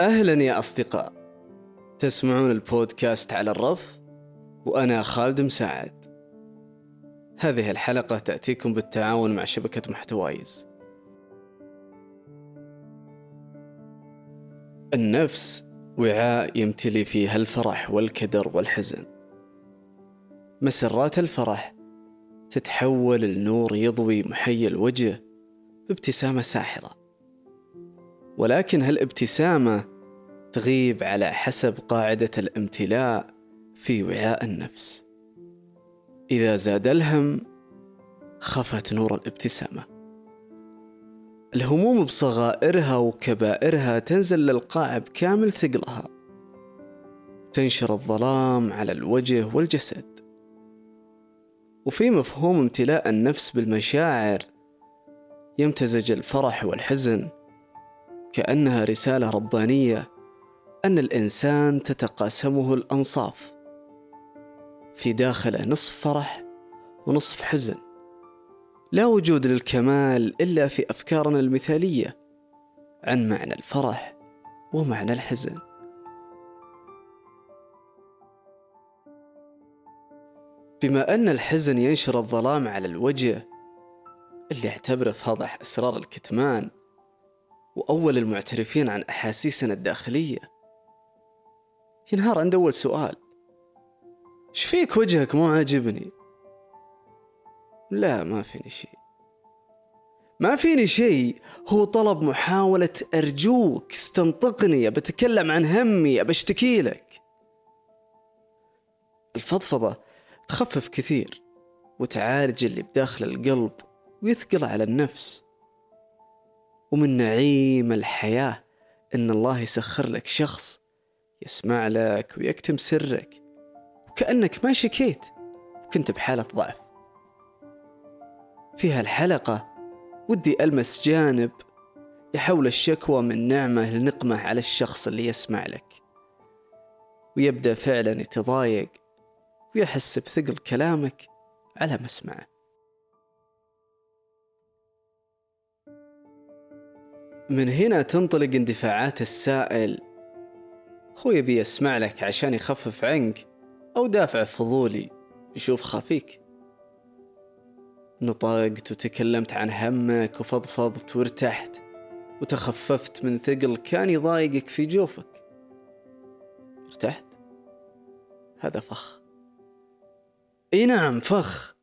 أهلا يا أصدقاء. تسمعون البودكاست على الرف وأنا خالد مساعد. هذه الحلقة تأتيكم بالتعاون مع شبكة محتوايز. النفس وعاء يمتلي فيها الفرح والكدر والحزن. مسرات الفرح تتحول لنور يضوي محيي الوجه بابتسامة ساحرة. ولكن هالابتسامة تغيب على حسب قاعدة الامتلاء في وعاء النفس؟ إذا زاد الهم خفت نور الابتسامة. الهموم بصغائرها وكبائرها تنزل للقاع بكامل ثقلها. تنشر الظلام على الوجه والجسد. وفي مفهوم امتلاء النفس بالمشاعر يمتزج الفرح والحزن. كأنها رسالة ربانية أن الإنسان تتقاسمه الأنصاف. في داخله نصف فرح ونصف حزن. لا وجود للكمال إلا في أفكارنا المثالية عن معنى الفرح ومعنى الحزن. بما أن الحزن ينشر الظلام على الوجه اللي اعتبره فاضح أسرار الكتمان وأول المعترفين عن أحاسيسنا الداخلية. ينهار عند أول سؤال. إيش فيك وجهك؟ مو عاجبني. لا ما فيني شيء. ما فيني شيء. هو طلب محاولة أرجوك. استنطقني بتكلم عن همي بشتكي لك. الفضفضة تخفف كثير وتعالج اللي بداخل القلب ويثقل على النفس. ومن نعيم الحياة إن الله يسخر لك شخص يسمع لك ويكتم سرك وكأنك ما شكيت وكنت بحالة ضعف. في هالحلقة ودي ألمس جانب يحول الشكوى من نعمة لنقمة على الشخص اللي يسمع لك. ويبدأ فعلا يتضايق ويحس بثقل كلامك على مسمعه. من هنا تنطلق اندفاعات السائل. هو يبي يسمع لك عشان يخفف عنك أو دافع فضولي. يشوف خافيك نطقت وتكلمت عن همك وفضفضت وارتحت وتخففت من ثقل كان يضايقك في جوفك. ارتحت؟ هذا فخ. إي نعم فخ.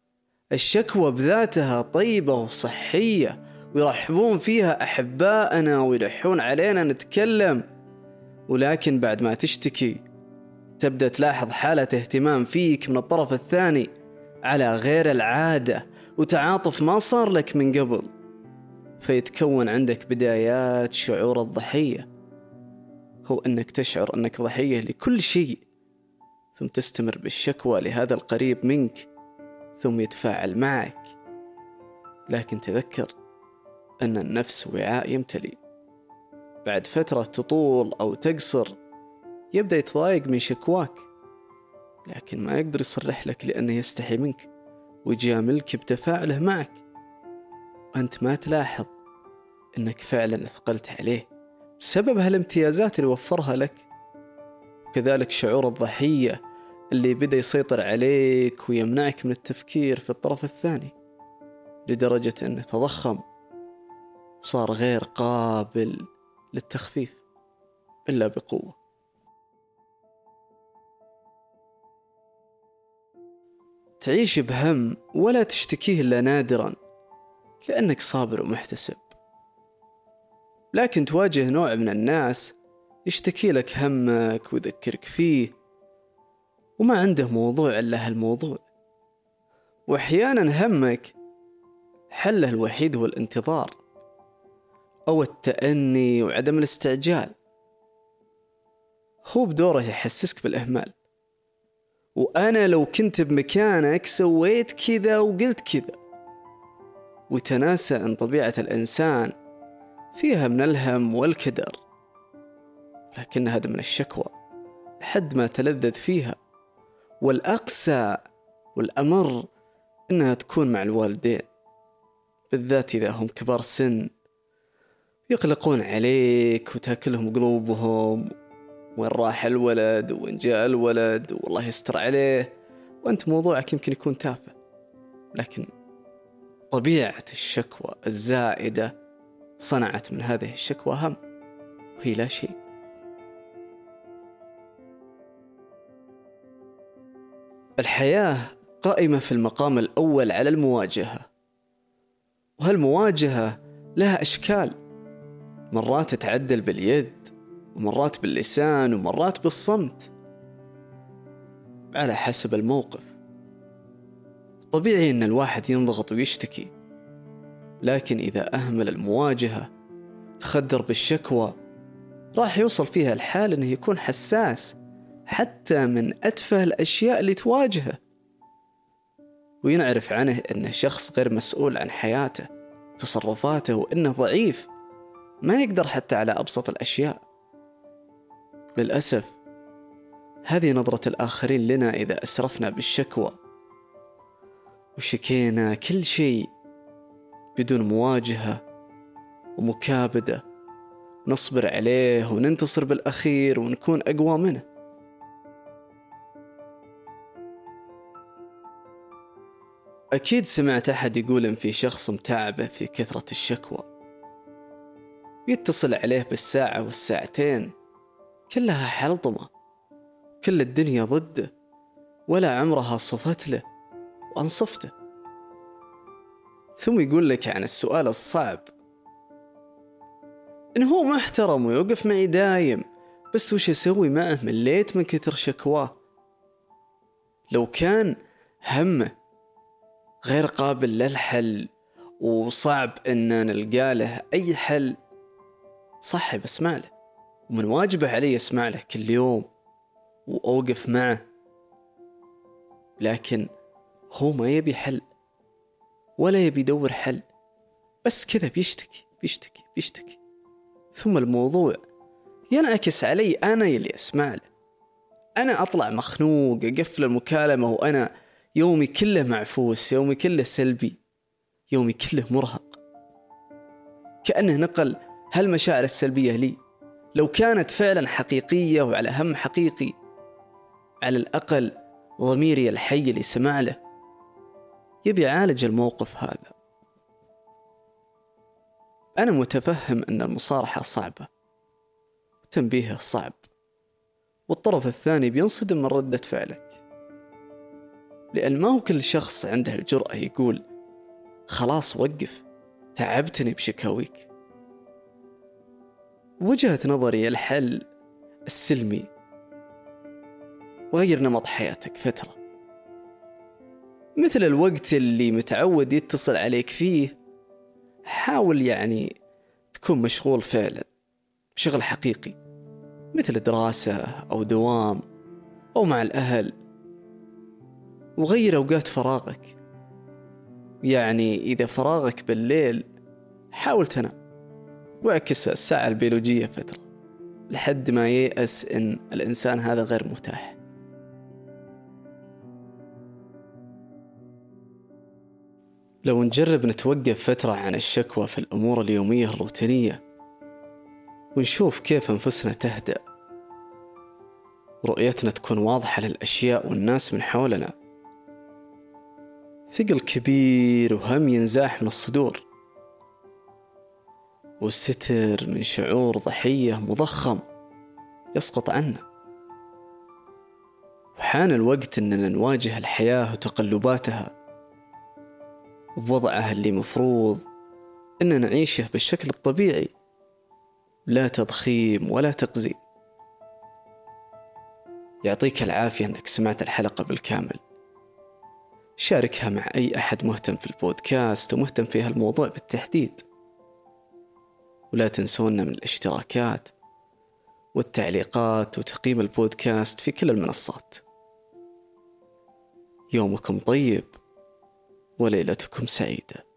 الشكوى بذاتها طيبة وصحية ويرحبون فيها أحبائنا ويلحون علينا نتكلم. ولكن بعد ما تشتكي تبدأ تلاحظ حالة اهتمام فيك من الطرف الثاني على غير العادة وتعاطف ما صار لك من قبل. فيتكون عندك بدايات شعور الضحية. هو أنك تشعر أنك ضحية لكل شيء ثم تستمر بالشكوى لهذا القريب منك ثم يتفاعل معك. لكن تذكر أن النفس وعاء يمتلي. بعد فترة تطول أو تقصر يبدأ يتضايق من شكواك. لكن ما يقدر يصرح لك لأنه يستحي منك ويجاملك بتفاعله معك. وأنت ما تلاحظ أنك فعلا أثقلت عليه بسبب هالامتيازات اللي وفرها لك. وكذلك شعور الضحية اللي بدأ يسيطر عليك ويمنعك من التفكير في الطرف الثاني لدرجة أنه تضخم. وصار غير قابل للتخفيف إلا بقوة. تعيش بهم ولا تشتكيه إلا نادرا لأنك صابر ومحتسب. لكن تواجه نوع من الناس يشتكي لك همك ويذكرك فيه وما عنده موضوع إلا هالموضوع. وأحيانا همك حله الوحيد هو الانتظار. أو التأني وعدم الاستعجال. هو بدوره يحسسك بالإهمال. وأنا لو كنت بمكانك سويت كذا وقلت كذا. وتناسى أن طبيعة الإنسان فيها من الهم والكدر. لكن هذا من الشكوى لحد ما تلذذ فيها. والأقسى والأمر إنها تكون مع الوالدين بالذات إذا هم كبار سن. يقلقون عليك وتاكلهم قلوبهم. وين راح الولد؟ وين جاء الولد؟ والله يستر عليه. وانت موضوعك يمكن يكون تافه. لكن طبيعة الشكوى الزائدة صنعت من هذه الشكوى هم. وهي لا شيء. الحياة قائمة في المقام الأول على المواجهة. وهالمواجهة لها أشكال. مرات تعدل باليد ومرات باللسان ومرات بالصمت. على حسب الموقف. طبيعي إن الواحد ينضغط ويشتكي. لكن إذا أهمل المواجهة تخدر بالشكوى راح يوصل فيها الحال إنه يكون حساس حتى من أتفه الأشياء اللي تواجهه. وينعرف عنه إنه شخص غير مسؤول عن حياته تصرفاته وإنه ضعيف. ما يقدر حتى على أبسط الأشياء. للأسف هذه نظرة الآخرين لنا إذا أسرفنا بالشكوى وشكينا كل شيء بدون مواجهة ومكابدة. نصبر عليه وننتصر بالأخير ونكون أقوى منه. أكيد سمعت أحد يقول إن في شخص متعبه في كثرة الشكوى. يتصل عليه بالساعة والساعتين. كلها حلطمة. كل الدنيا ضده. ولا عمرها صفت له. وأنصفته. ثم يقول لك عن السؤال الصعب. إن هو محترم ويوقف معي دايم بس وش أسوي معه مليت من كثر شكواه؟ لو كان همه غير قابل للحل وصعب إن نلقى له أي حل صح بسمع له ومن واجبه علي اسمع له كل يوم وأوقف معه. لكن هو ما يبي حل ولا يبي يدور حل. بس كذا بيشتكي بيشتكي بيشتكي. ثم الموضوع ينعكس علي أنا اللي أسمع له. أنا أطلع مخنوق أقفل المكالمة وأنا يومي كله معفوس يومي كله سلبي يومي كله مرهق. كأنه نقل هالمشاعر السلبية لي؟ لو كانت فعلا حقيقية وعلى هم حقيقي على الأقل ضميري الحي اللي سمع له يبي يعالج الموقف هذا. أنا متفهم أن المصارحة صعبة وتنبيهه صعب والطرف الثاني بينصدم من ردة فعلك. لأن ما هو كل شخص عنده الجرأة يقول خلاص وقف تعبتني بشكاويك. وجهة نظري الحل السلمي. وغير نمط حياتك فترة. مثل الوقت اللي متعود يتصل عليك فيه حاول يعني تكون مشغول فعلا بشغل حقيقي. مثل دراسة أو دوام أو مع الأهل. وغير أوقات فراغك. يعني إذا فراغك بالليل حاول تنام. واعكس الساعة البيولوجية فترة لحد ما ييأس إن الإنسان هذا غير متاح. لو نجرب نتوقف فترة عن الشكوى في الأمور اليومية الروتينية ونشوف كيف أنفسنا تهدأ. رؤيتنا تكون واضحة للأشياء والناس من حولنا. ثقل كبير وهم ينزاح من الصدور. وستر من شعور ضحية مضخم يسقط عنا وحان الوقت أننا نواجه الحياة وتقلباتها بوضعها اللي مفروض أن نعيشه بالشكل الطبيعي لا تضخيم ولا تقزيم. يعطيك العافية أنك سمعت الحلقة بالكامل. شاركها مع أي أحد مهتم في البودكاست ومهتم في هالموضوع بالتحديد. ولا تنسونا من الاشتراكات والتعليقات وتقييم البودكاست في كل المنصات. يومكم طيب وليلتكم سعيدة.